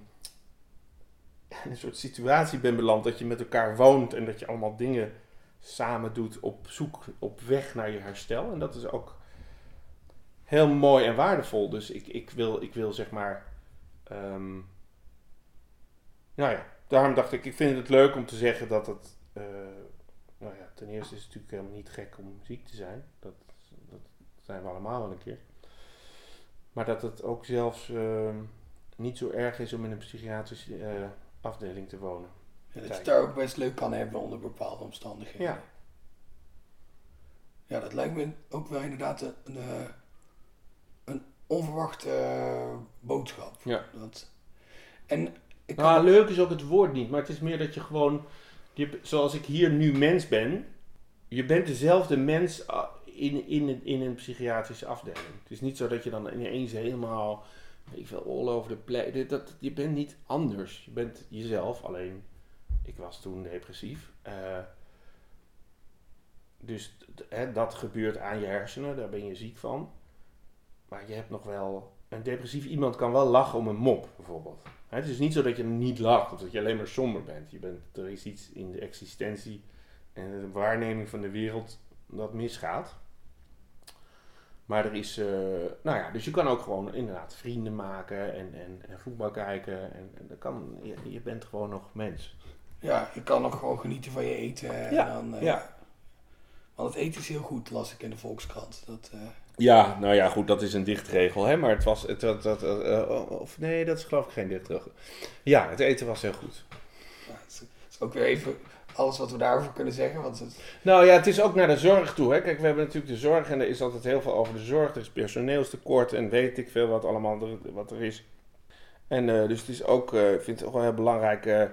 S2: een soort situatie bent beland dat je met elkaar woont en dat je allemaal dingen samen doet op zoek, op weg naar je herstel. En dat is ook heel mooi en waardevol. Dus ik, ik, wil, ik wil zeg maar. ehm, nou ja, daarom dacht ik, ik vind het leuk om te zeggen dat het. eh, nou ja, ten eerste is het natuurlijk helemaal niet gek om ziek te zijn. Dat, dat zijn we allemaal wel een keer. Maar dat het ook zelfs ehm, niet zo erg is om in een psychiatrische eh, afdeling te wonen.
S1: Dat je het daar ook best leuk kan hebben onder bepaalde omstandigheden.
S2: Ja.
S1: Ja, dat lijkt me ook wel inderdaad een, een, eh, een onverwachte eh, boodschap.
S2: Ja.
S1: Dat, en ik kan
S2: Nou, leuk is ook het woord niet, maar het is meer dat je gewoon, je, zoals ik hier nu mens ben, je bent dezelfde mens ah, in, in, een- in een psychiatrische afdeling. Het is niet zo dat je dan ineens helemaal, ik veel, all over the place, dat, je bent niet anders. Je bent jezelf, alleen ik was toen depressief. Eh, dus hè, dat gebeurt aan je hersenen, daar ben je ziek van. Maar je hebt nog wel, een depressief iemand kan wel lachen om een mop, bijvoorbeeld. Het is niet zo dat je niet lacht of dat je alleen maar somber bent. Je bent. Er is iets in de existentie en de waarneming van de wereld dat misgaat. Maar er is, eh, nou ja, dus je kan ook gewoon inderdaad vrienden maken en, en, en voetbal kijken. En, en dat kan, je, je bent gewoon nog mens.
S1: Ja, je kan nog gewoon genieten van je eten. En
S2: Ja,
S1: dan, eh,
S2: ja.
S1: Want het eten is heel goed, las ik in de Volkskrant. Dat, eh,
S2: Ja, nou ja, goed, dat is een dichtregel, hè. Maar het was, het, dat, dat, eh, of nee, dat is geloof ik geen dichtregel. Ja, het eten was heel goed.
S1: ja, het is, ook weer even alles wat we daarover kunnen zeggen. Want het,
S2: Nou ja, het is ook naar de zorg toe. Hè. Kijk, we hebben natuurlijk de zorg en er is altijd heel veel over de zorg. Er is personeelstekort en weet ik veel wat allemaal er, wat er is. En eh, dus het is ook, eh, ik vind het ook wel heel belangrijk, eh, eh,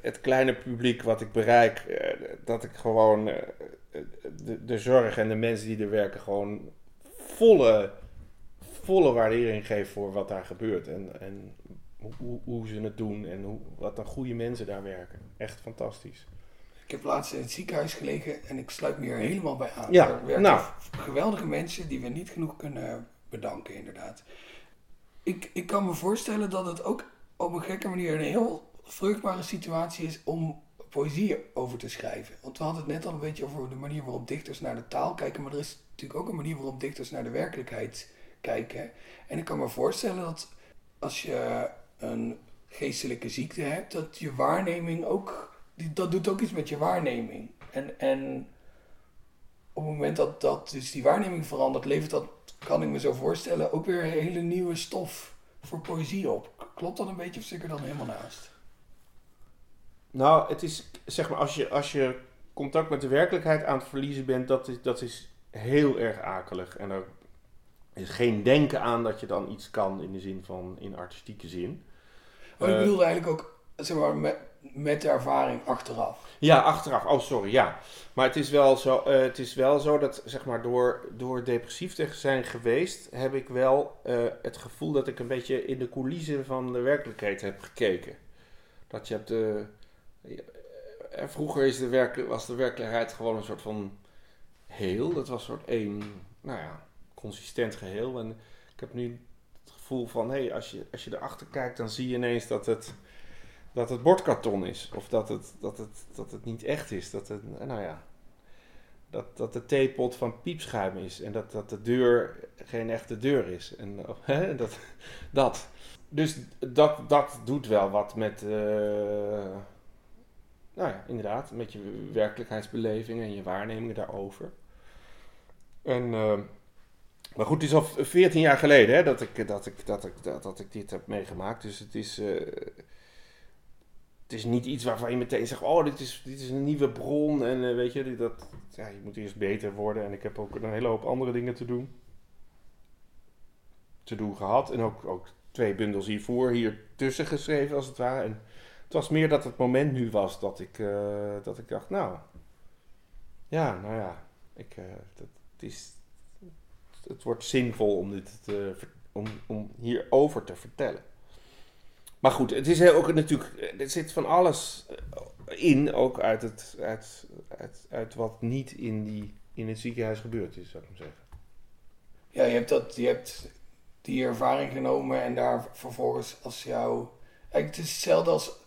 S2: het kleine publiek wat ik bereik, eh, dat ik gewoon eh, de, de zorg en de mensen die er werken gewoon volle, volle waardering geef voor wat daar gebeurt. En, en hoe, hoe, ze het doen en hoe, wat een goede mensen daar werken. Echt fantastisch.
S1: ik heb laatst in het ziekenhuis gelegen en ik sluit me hier helemaal bij aan.
S2: Ja,
S1: Er
S2: nou.
S1: geweldige mensen die we niet genoeg kunnen bedanken, inderdaad. Ik, ik kan me voorstellen dat het ook op een gekke manier een heel vruchtbare situatie is om poëzie over te schrijven. Want we hadden het net al een beetje over de manier waarop dichters naar de taal kijken, maar er is natuurlijk ook een manier waarop dichters naar de werkelijkheid kijken. En ik kan me voorstellen dat als je een geestelijke ziekte hebt, dat je waarneming ook, dat doet ook iets met je waarneming. En, en op het moment dat, dat dus die waarneming verandert, levert dat, kan ik me zo voorstellen, ook weer hele nieuwe stof voor poëzie op. Klopt dat een beetje of zit ik er dan helemaal naast?
S2: Nou, het is zeg maar als je, als je contact met de werkelijkheid aan het verliezen bent, dat is, dat is heel erg akelig. En er is geen denken aan dat je dan iets kan in de zin van in artistieke zin.
S1: Maar ik uh, bedoelde eigenlijk ook zeg maar, met, met de ervaring achteraf.
S2: Ja, achteraf. Oh, sorry, ja. Maar het is wel zo, uh, het is wel zo dat zeg maar, door, door depressief te zijn geweest, heb ik wel uh, het gevoel dat ik een beetje in de coulissen van de werkelijkheid heb gekeken. Dat je hebt de. Vroeger is de was de werkelijkheid gewoon een soort van heel. Dat was een soort één, nou ja, consistent geheel. En ik heb nu het gevoel van, hé, hey, als, je, als je erachter kijkt, dan zie je ineens dat het, dat het bordkarton is. Of dat het, dat, het, dat het niet echt is. Dat het, nou ja, dat, dat de theepot van piepschuim is. En dat, dat de deur geen echte deur is. En hè, dat, dat. Dus dat, dat doet wel wat met, uh, nou ja, inderdaad, met je werkelijkheidsbeleving en je waarnemingen daarover. En, uh, maar goed, het is al 14 jaar geleden hè, dat, ik, dat, ik, dat, ik, dat, dat ik dit heb meegemaakt. Dus het is, uh, het is niet iets waarvan je meteen zegt: Oh, dit is, dit is een nieuwe bron. En uh, weet je, dat, ja, je moet eerst beter worden. En ik heb ook een hele hoop andere dingen te doen. Te doen gehad. En ook, ook twee bundels hiervoor, hier tussen geschreven als het ware. En het was meer dat het moment nu was dat ik, uh, dat ik dacht: Nou, ja, nou ja, ik, dat, het is het wordt zinvol om, dit te, om, om hierover te vertellen. Maar goed, het is ook natuurlijk, er zit van alles in, ook uit, het, uit, uit, uit wat niet in, die, in het ziekenhuis gebeurd is, zou ik maar zeggen.
S1: Ja, je hebt, dat, je hebt die ervaring genomen en daar vervolgens als jou... Het is hetzelfde als,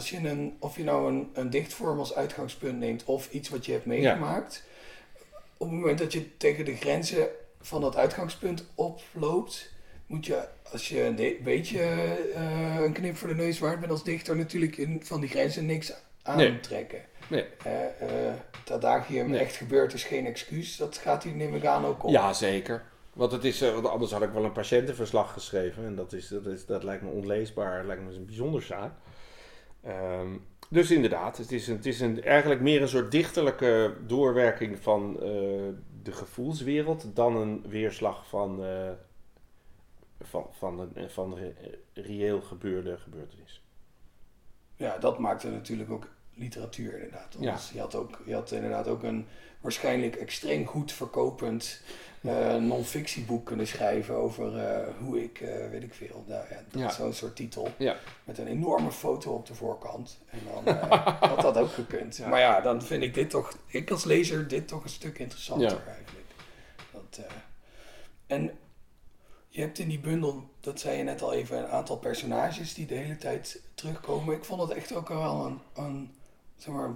S1: als je, een, of je nou een, een dichtvorm als uitgangspunt neemt of iets wat je hebt meegemaakt. Ja. Op het moment dat je tegen de grenzen van dat uitgangspunt oploopt, moet je, als je een beetje uh, een knip voor de neus waard bent als dichter, natuurlijk in, van die grenzen niks aantrekken.
S2: Nee.
S1: nee. Uh, uh, dat daar hier nee. echt gebeurt is geen excuus. Dat gaat hier neem ik aan ook op.
S2: Ja, zeker. Want het is, want anders had ik wel een patiëntenverslag geschreven. En dat, is, dat, is, dat lijkt me onleesbaar. Dat lijkt me een bijzonder zaak. Um, dus inderdaad, het is, een, het is een, eigenlijk meer een soort dichterlijke doorwerking van uh, de gevoelswereld dan een weerslag van, uh, van, van, een, van reëel gebeurde gebeurtenis.
S1: Ja, dat maakte natuurlijk ook literatuur inderdaad.
S2: Ja.
S1: Je, had ook, je had inderdaad ook een waarschijnlijk extreem goed verkopend uh, non-fictieboek kunnen schrijven over uh, hoe ik, uh, weet ik veel, nou, ja, dat
S2: Ja.
S1: zo'n soort titel.
S2: Ja.
S1: Met een enorme foto op de voorkant. En dan had dat ook gekund.
S2: Ja.
S1: Maar ja, dan vind ik dit toch, ik als lezer, dit toch een stuk interessanter eigenlijk. Dat, en je hebt in die bundel, dat zei je net al even, een aantal personages die de hele tijd terugkomen. Ik vond het echt ook wel een, een zeg maar,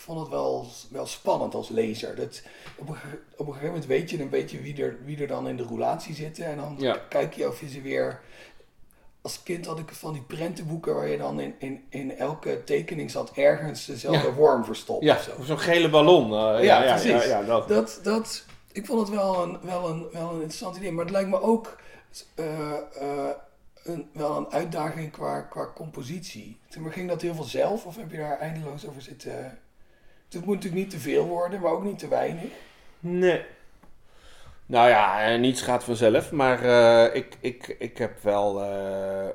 S1: vond het wel, wel spannend als lezer. Dat, op, een, op een gegeven moment weet je een beetje wie er, wie er dan in de roulatie zitten. En dan
S2: Ja.
S1: kijk je of je ze weer... Als kind had ik van die prentenboeken waar je dan in, in, in elke tekening zat ergens dezelfde
S2: Ja.
S1: worm verstopt
S2: Ja,
S1: zo.
S2: zo'n gele ballon. eh, ja,
S1: Ja,
S2: ja,
S1: precies.
S2: Ja, dat.
S1: Dat, dat, ik vond het wel een, wel, een, wel een interessant idee. Maar het lijkt me ook eh, eh, een, wel een uitdaging qua, qua compositie. Maar ging dat heel veel zelf of heb je daar eindeloos over zitten? Het moet natuurlijk niet te veel worden, maar ook niet te weinig.
S2: Nee. Nou ja, eh, niets gaat vanzelf, maar eh, ik, ik, ik heb wel. eh,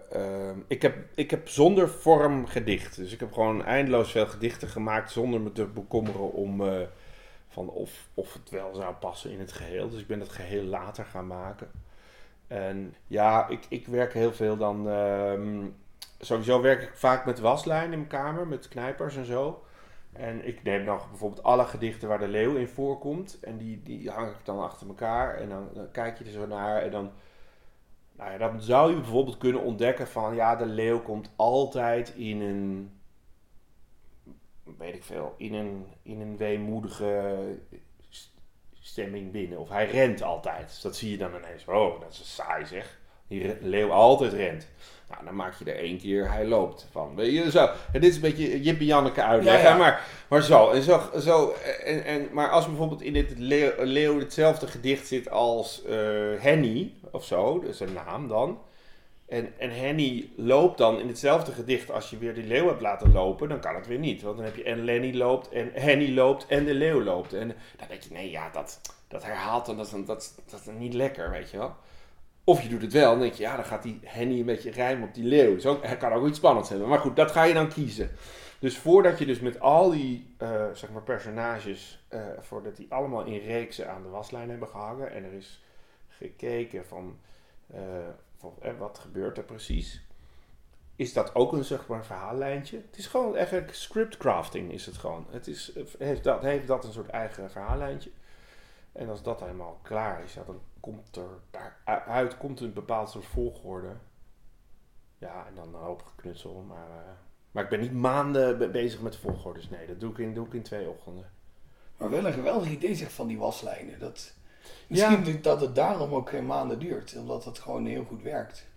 S2: eh, ik, heb, ik heb zonder vorm gedicht. Dus ik heb gewoon eindeloos veel gedichten gemaakt zonder me te bekommeren om. van of, of het wel zou passen in het geheel. Dus ik ben het geheel later gaan maken. En ja, ik, ik werk heel veel dan. ehm, sowieso werk ik vaak met waslijn in mijn kamer, met knijpers en zo. En ik neem dan bijvoorbeeld alle gedichten waar de leeuw in voorkomt. En die, die hang ik dan achter elkaar. En dan, kijk je er zo naar. En dan Nou ja, dan zou je bijvoorbeeld kunnen ontdekken van ja, de leeuw komt altijd in een, weet ik veel, in een, in een weemoedige stemming binnen. Of hij rent altijd. Dat zie je dan ineens. Oh, dat is saai zeg. Die leeuw altijd rent. Nou, dan maak je er één keer, hij loopt van. Weet je, zo. En dit is een beetje Jip en Janneke uitleg.
S1: Ja, ja.
S2: Maar, maar zo. En zo, zo en, en, maar als bijvoorbeeld in dit leeuw, leeuw hetzelfde gedicht zit als eh, Henny of zo, is een naam dan. En, en Henny loopt dan in hetzelfde gedicht als je weer die leeuw hebt laten lopen, dan kan het weer niet. Want dan heb je en Lenny loopt en Henny loopt en de leeuw loopt. En dan denk je, nee ja, dat, dat herhaalt dan, dat, is- dat, dat is niet lekker, weet je wel. Of je doet het wel, dan denk je, ja, dan gaat die Henny een beetje rijmen op die leeuw. Zo, hij kan ook iets spannends hebben. Maar goed, dat ga je dan kiezen. Dus voordat je dus met al die, eh, zeg maar, personages, eh, voordat die allemaal in reeksen aan de waslijn hebben gehangen en er is gekeken van, eh, van eh, wat gebeurt er precies, is dat ook een, zeg maar, verhaallijntje. Het is gewoon eigenlijk scriptcrafting is het gewoon. Het is, heeft, dat, heeft dat een soort eigen verhaallijntje. En als dat helemaal klaar is, ja, dan komt er daaruit komt een bepaald soort volgorde. Ja, en dan een hoop geknutsel. Maar, eh, maar ik ben niet maanden be- bezig met volgordes. Nee, dat doe ik in, doe ik in twee ochtenden.
S1: Maar wel een geweldig idee zeg van die waslijnen. Dat, misschien dat het daarom ook geen maanden duurt. Omdat het gewoon heel goed werkt.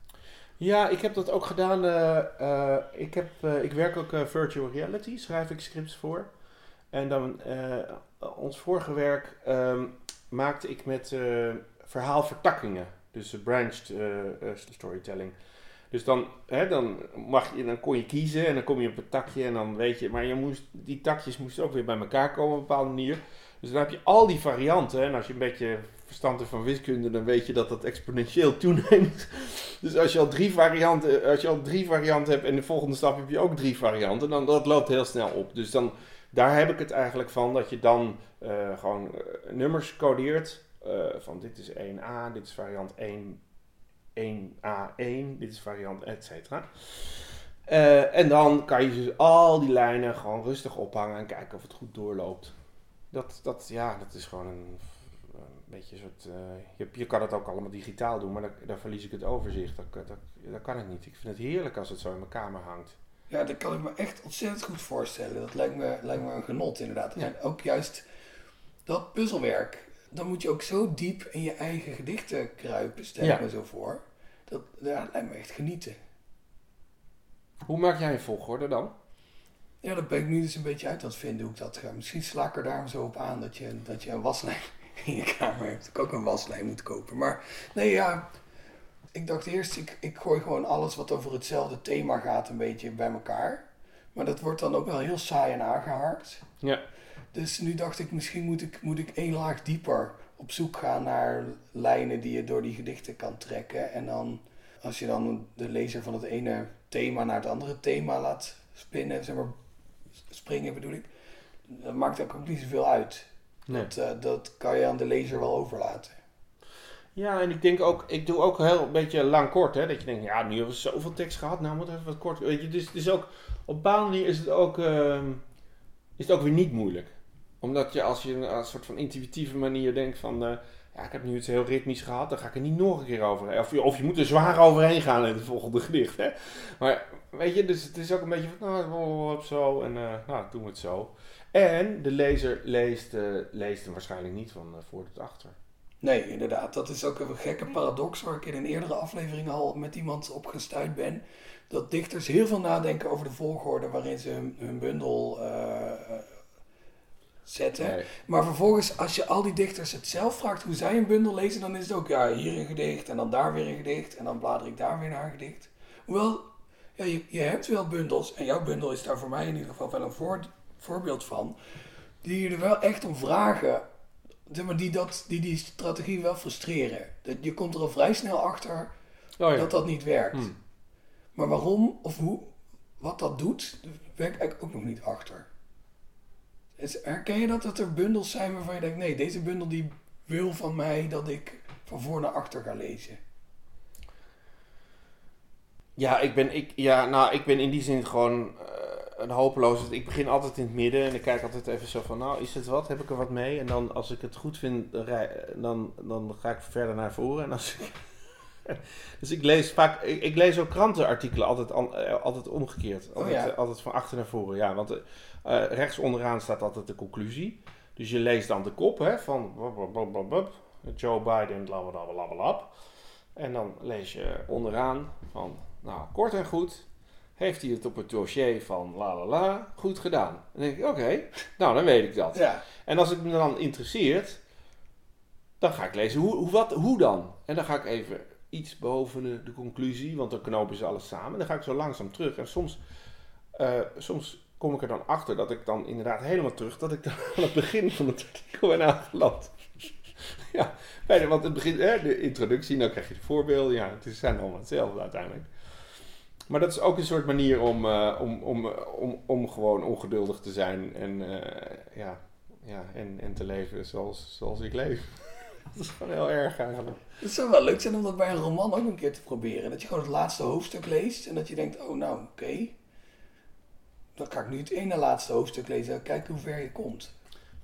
S2: Ja, ik heb dat ook gedaan. eh, eh, ik, heb, ik werk ook virtual reality, schrijf ik scripts voor. En dan, ons vorige werk ehm, maakte ik met eh, verhaalvertakkingen. Dus branched eh, eh, storytelling. Dus dan, hè, dan, mag je, dan kon je kiezen en dan kom je op een takje en dan weet je... Maar je moest, die takjes moesten ook weer bij elkaar komen op een bepaalde manier. Dus dan heb je al die varianten. En als je een beetje verstand hebt van wiskunde, dan weet je dat dat exponentieel toeneemt. Dus als je al drie varianten, als je al drie varianten hebt en de volgende stap heb je ook drie varianten, dan dat loopt heel snel op. Dus dan, daar heb ik het eigenlijk van dat je dan eh, gewoon eh, nummers codeert. eh, van dit is 1A, dit is variant 1, 1A1, dit is variant et cetera. En dan kan je dus al die lijnen gewoon rustig ophangen en kijken of het goed doorloopt. Dat, dat, ja, dat is gewoon een, beetje een soort. je, je kan het ook allemaal digitaal doen, maar dan, dan verlies ik het overzicht. Dat, dat, dat kan ik niet. Ik vind het heerlijk als het zo in mijn kamer hangt.
S1: Ja, dat kan ik me echt ontzettend goed voorstellen. Dat lijkt me, lijkt me een genot inderdaad.
S2: Ja.
S1: En ook juist dat puzzelwerk. Dan moet je ook zo diep in je eigen gedichten kruipen, stel ik
S2: Ja.
S1: me zo voor. Dat, ja, dat lijkt me echt genieten.
S2: Hoe maak jij een volgorde dan?
S1: Ja, dat ben ik nu dus een beetje uit aan het vinden hoe ik dat ga. Misschien sla ik er daarom zo op aan dat je, dat je een waslijn in je kamer hebt. Dat ik ook een waslijn moet kopen. Maar nee, ja. Ik dacht eerst, ik, ik gooi gewoon alles wat over hetzelfde thema gaat een beetje bij elkaar. Maar dat wordt dan ook wel heel saai en aangehaakt.
S2: Ja.
S1: Dus nu dacht ik, misschien moet ik, moet ik één laag dieper op zoek gaan naar lijnen die je door die gedichten kan trekken. En dan, als je dan de lezer van het ene thema naar het andere thema laat spinnen, zeg maar, springen bedoel ik, dat maakt ook niet zoveel uit.
S2: Nee.
S1: Dat, eh, dat kan je aan de lezer wel overlaten.
S2: Ja, en ik denk ook, ik doe ook heel een beetje lang kort, hè. Dat je denkt, ja, nu hebben we zoveel tekst gehad, nou moet even wat kort. Weet je, dus is ook, op een bepaalde manier is het ook, ehm, is het ook weer niet moeilijk. Omdat je als je een, soort van intuïtieve manier denkt van, eh, ja, ik heb nu iets heel ritmisch gehad, dan ga ik er niet nog een keer overheen. Of, of je moet er zwaar overheen gaan in het volgende gedicht, hè. Maar, weet je, dus het is ook een beetje van, nou, zo, en eh, nou, doen we het zo. En de lezer leest, eh, leest hem waarschijnlijk niet van voor tot achter.
S1: Nee, inderdaad. Dat is ook een gekke paradox waar ik in een eerdere aflevering al met iemand op gestuurd ben. Dat dichters heel veel nadenken over de volgorde waarin ze hun, hun bundel eh, eh, zetten.
S2: Nee.
S1: Maar vervolgens, als je al die dichters het zelf vraagt hoe zij een bundel lezen, dan is het ook ja, hier een gedicht en dan daar weer een gedicht en dan blader ik daar weer naar een gedicht. Hoewel, ja, je, je hebt wel bundels en jouw bundel is daar voor mij in ieder geval wel een voor, voorbeeld van, die je er wel echt om vragen, zeg maar, die, dat, die die strategie wel frustreren. Dat, je komt er al vrij snel achter
S2: Oh ja.
S1: dat dat niet werkt.
S2: Hmm.
S1: Maar waarom of hoe, wat dat doet, daar ben ik eigenlijk ook nog niet achter. Herken je dat, dat er bundels zijn waarvan je denkt, nee, deze bundel die wil van mij dat ik van voor naar achter ga lezen.
S2: Ja, ik ben, ik, ja, nou, ik ben in die zin gewoon eh, een hopeloos. Ik begin altijd in het midden en ik kijk altijd even zo van, nou, is het wat? Heb ik er wat mee? En dan, als ik het goed vind, dan, dan, ga ik verder naar voren. En als ik, dus ik lees vaak, ik, ik lees ook krantenartikelen altijd, eh, altijd omgekeerd. Altijd,
S1: ja.
S2: eh, altijd van achter naar voren, ja. Want eh, eh, rechts onderaan staat altijd de conclusie. Dus je leest dan de kop hè, van blub. Joe Biden, blablabla. En dan lees je onderaan van, nou, kort en goed, heeft hij het op het dossier van la la la goed gedaan. Dan denk ik, oké, nou dan weet ik dat.
S1: Ja.
S2: En als het me dan interesseert, dan ga ik lezen hoe, hoe, wat, hoe dan. En dan ga ik even iets boven de, de conclusie, want dan knopen ze alles samen. En dan ga ik zo langzaam terug. En soms, eh, soms kom ik er dan achter dat ik dan inderdaad helemaal terug, dat ik dan aan het begin van het artikel ben aangeland. ja, want het begin, hè, de introductie, dan krijg je de voorbeelden. Ja, het is- zijn allemaal hetzelfde uiteindelijk. Maar dat is ook een soort manier om, eh, om, om, om, om gewoon ongeduldig te zijn en, eh, ja, ja, en, en te leven zoals, zoals ik leef. dat is gewoon heel erg eigenlijk.
S1: Het zou wel leuk zijn om dat bij een roman ook een keer te proberen. Dat je gewoon het laatste hoofdstuk leest en dat je denkt, oh nou, oké. Dan ga ik nu het ene laatste hoofdstuk lezen en kijken hoe ver je komt.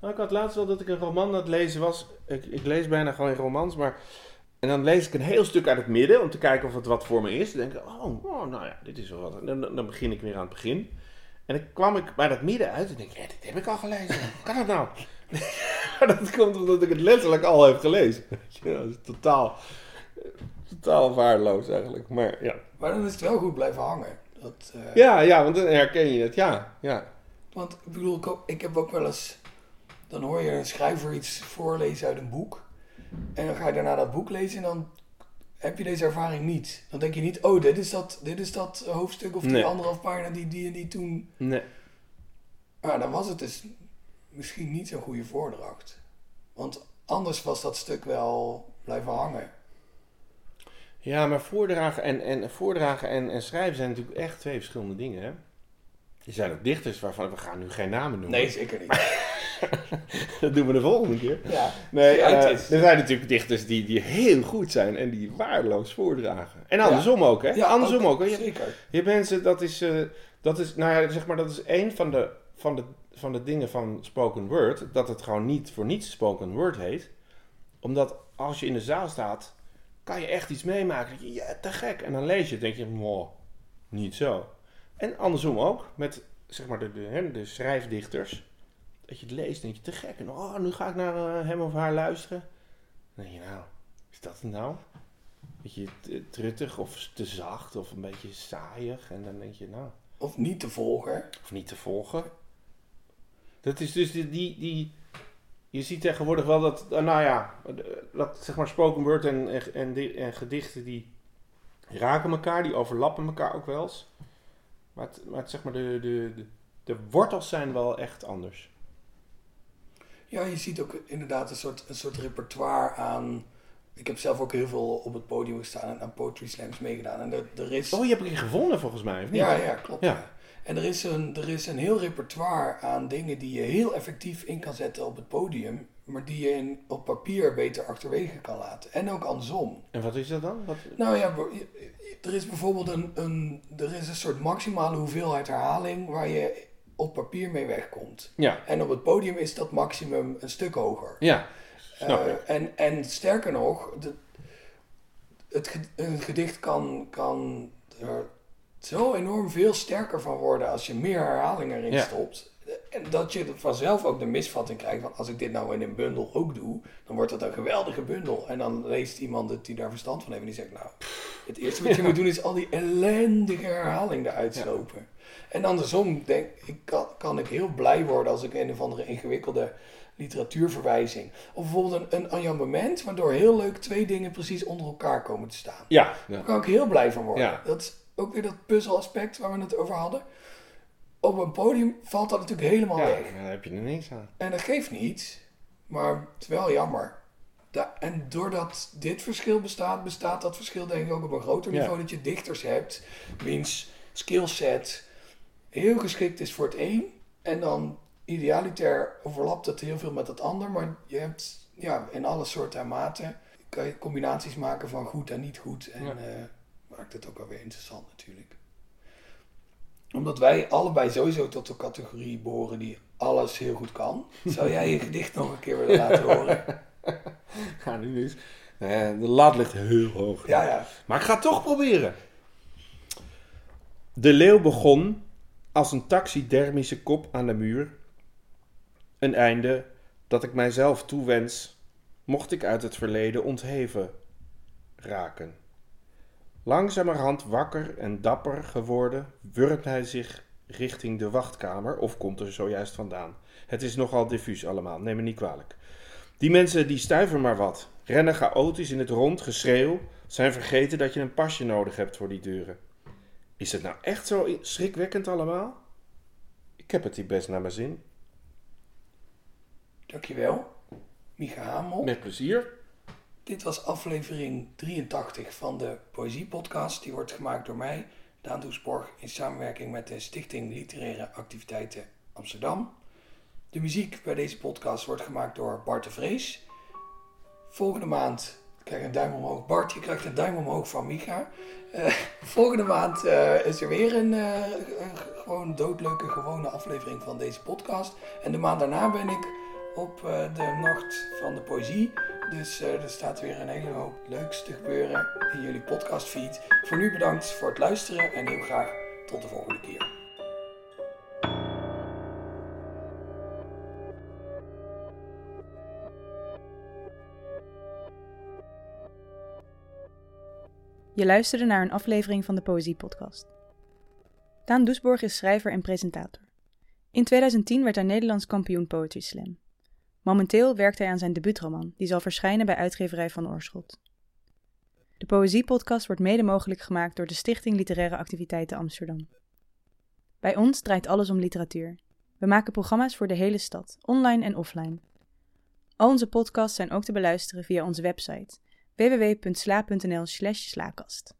S2: Nou, ik had laatst wel dat ik een roman aan het lezen was. Ik, ik lees bijna gewoon romans, maar... En dan lees ik een heel stuk uit het midden om te kijken of het wat voor me is. Dan denk ik, oh, oh nou ja, dit is wel wat. Dan, dan begin ik weer aan het begin. En dan kwam ik bij dat midden uit en denk ik, ja, dit heb ik al gelezen. Hoe kan dat nou? maar dat komt omdat ik het letterlijk al heb gelezen. Je, Dat is totaal, totaal waardeloos eigenlijk. Maar ja.
S1: Maar dan is het wel goed blijven hangen. Dat, eh,
S2: Ja, ja, want dan herken je het. Ja, ja.
S1: Want ik bedoel, ik heb ook wel eens. Dan hoor je een schrijver iets voorlezen uit een boek. En dan ga je daarna dat boek lezen en dan heb je deze ervaring niet. Dan denk je niet, oh, dit is dat, dit is dat hoofdstuk of die
S2: Nee.
S1: anderhalf pagina die die en die toen.
S2: Nee.
S1: Maar dan was het dus misschien niet zo'n goede voordracht. Want anders was dat stuk wel blijven hangen.
S2: Ja, maar voordragen en, en, voordragen en, en schrijven zijn natuurlijk echt twee verschillende dingen. Hè? Er zijn ook dichters waarvan we gaan nu geen namen noemen.
S1: Nee, zeker niet.
S2: dat doen we de volgende keer.
S1: Ja,
S2: Nee, eh, er zijn natuurlijk dichters die, die heel goed zijn en die waardeloos voordragen. En andersom ook, hè?
S1: ja
S2: andersom ook. hè?
S1: Zeker.
S2: je mensen, dat is, eh, dat is, nou ja, zeg maar, dat is één van de, van, de, van de dingen van spoken word, dat het gewoon niet voor niets spoken word heet. Omdat als je in de zaal staat, kan je echt iets meemaken. Dat je, ja, te gek. En dan lees je het, denk je, wow, niet zo. En andersom ook, met zeg maar de, de, de schrijfdichters. Dat je het leest en denk je, te gek. En oh, nu ga ik naar eh, hem of haar luisteren. Dan denk je, nou, is dat het nou? Beetje truttig of te zacht of een beetje saaiig. En dan denk je, nou,
S1: Of niet te volgen.
S2: of niet te volgen. Dat is dus die, die, die je ziet tegenwoordig wel dat, eh, nou ja, dat zeg maar spoken word en, en, en, en gedichten die raken elkaar, die overlappen elkaar ook wel eens. Maar, het, maar het, zeg maar de, de, de, de wortels zijn wel echt anders.
S1: Ja, je ziet ook inderdaad een soort, een soort repertoire aan. Ik heb zelf ook heel veel op het podium gestaan en aan poetry slams meegedaan. En er, er is.
S2: Oh, je hebt een keer gewonnen volgens mij, of niet?
S1: ja, ja, klopt.
S2: Ja.
S1: En er is, een, er is een heel repertoire aan dingen die je heel effectief in kan zetten op het podium, maar die je in, op papier beter achterwege kan laten. En ook andersom.
S2: En wat is dat dan? Wat,
S1: Nou ja, er is bijvoorbeeld een, een, er is een soort maximale hoeveelheid herhaling waar je op papier mee wegkomt.
S2: ja,
S1: En op het podium is dat maximum een stuk hoger.
S2: ja, snap
S1: Eh, en, en sterker nog, de, het, een gedicht kan, kan er zo enorm veel sterker van worden als je meer herhalingen erin
S2: Ja.
S1: stopt. En dat je vanzelf ook de misvatting krijgt van als ik dit nou in een bundel ook doe, dan wordt dat een geweldige bundel. En dan leest iemand het die daar verstand van heeft en die zegt nou, het eerste wat je moet doen is al die ellendige herhaling eruit
S2: Ja.
S1: slopen. En andersom denk, ik kan, kan ik heel blij worden als ik een of andere ingewikkelde literatuurverwijzing. Of bijvoorbeeld een, een enjambement, waardoor heel leuk twee dingen precies onder elkaar komen te staan.
S2: Ja, ja.
S1: Daar kan ik heel blij van worden.
S2: Ja.
S1: Dat is ook weer dat puzzelaspect waar we het over hadden. Op een podium valt dat natuurlijk helemaal
S2: ja,
S1: weg.
S2: daar heb je er niks aan.
S1: En dat geeft niet, maar het is wel jammer. Da- en doordat dit verschil bestaat, bestaat dat verschil denk ik ook op een groter
S2: Ja.
S1: niveau. Dat je dichters hebt, wiens skillset heel geschikt is voor het een. En dan idealiter overlapt het heel veel met het ander. Maar je hebt ja, in alle soorten en maten kan je combinaties maken van goed en niet goed. En
S2: Ja.
S1: eh, maakt het ook alweer interessant natuurlijk. Omdat wij allebei sowieso tot de categorie behoren die alles heel goed kan. Zou jij je gedicht nog een keer willen laten horen?
S2: Ja, nu is. de lat ligt heel hoog.
S1: Ja, ja.
S2: Maar ik ga het toch proberen. De leeuw begon als een taxidermische kop aan de muur. Een einde dat ik mijzelf toewens, mocht ik uit het verleden ontheven raken. Langzamerhand wakker en dapper geworden, wurmt hij zich richting de wachtkamer of komt er zojuist vandaan. Het is nogal diffuus allemaal, neem me niet kwalijk. Die mensen die stuiven maar wat, rennen chaotisch in het rond, geschreeuw, zijn vergeten dat je een pasje nodig hebt voor die deuren. Is het nou echt zo schrikwekkend allemaal? Ik heb het hier best naar mijn zin.
S1: Dankjewel, Micha Hamel.
S2: Met plezier.
S1: Dit was aflevering 83 van de Poëziepodcast. Die wordt gemaakt door mij, Daan Doesborg, in samenwerking met de Stichting Literaire Activiteiten Amsterdam. De muziek bij deze podcast wordt gemaakt door Bart de Vrees. Volgende maand krijg een duim omhoog. Bart, je krijgt een duim omhoog van Micha. Uh, volgende maand uh, is er weer een, uh, een, gewoon doodleuke, gewone aflevering van deze podcast. En de maand daarna ben ik op de Nacht van de Poëzie. Dus er staat weer een hele hoop leuks te gebeuren in jullie podcastfeed. Voor nu bedankt voor het luisteren en heel graag tot de volgende keer.
S3: Je luisterde naar een aflevering van de Poëziepodcast. Daan Doesborg is schrijver en presentator. In 2010 werd hij Nederlands kampioen Poetry Slam. Momenteel werkt hij aan zijn debuutroman, die zal verschijnen bij uitgeverij Van Oorschot. De Poëziepodcast wordt mede mogelijk gemaakt door de Stichting Literaire Activiteiten Amsterdam. Bij ons draait alles om literatuur. We maken programma's voor de hele stad, online en offline. Al onze podcasts zijn ook te beluisteren via onze website www.sla.nl slash slaakast.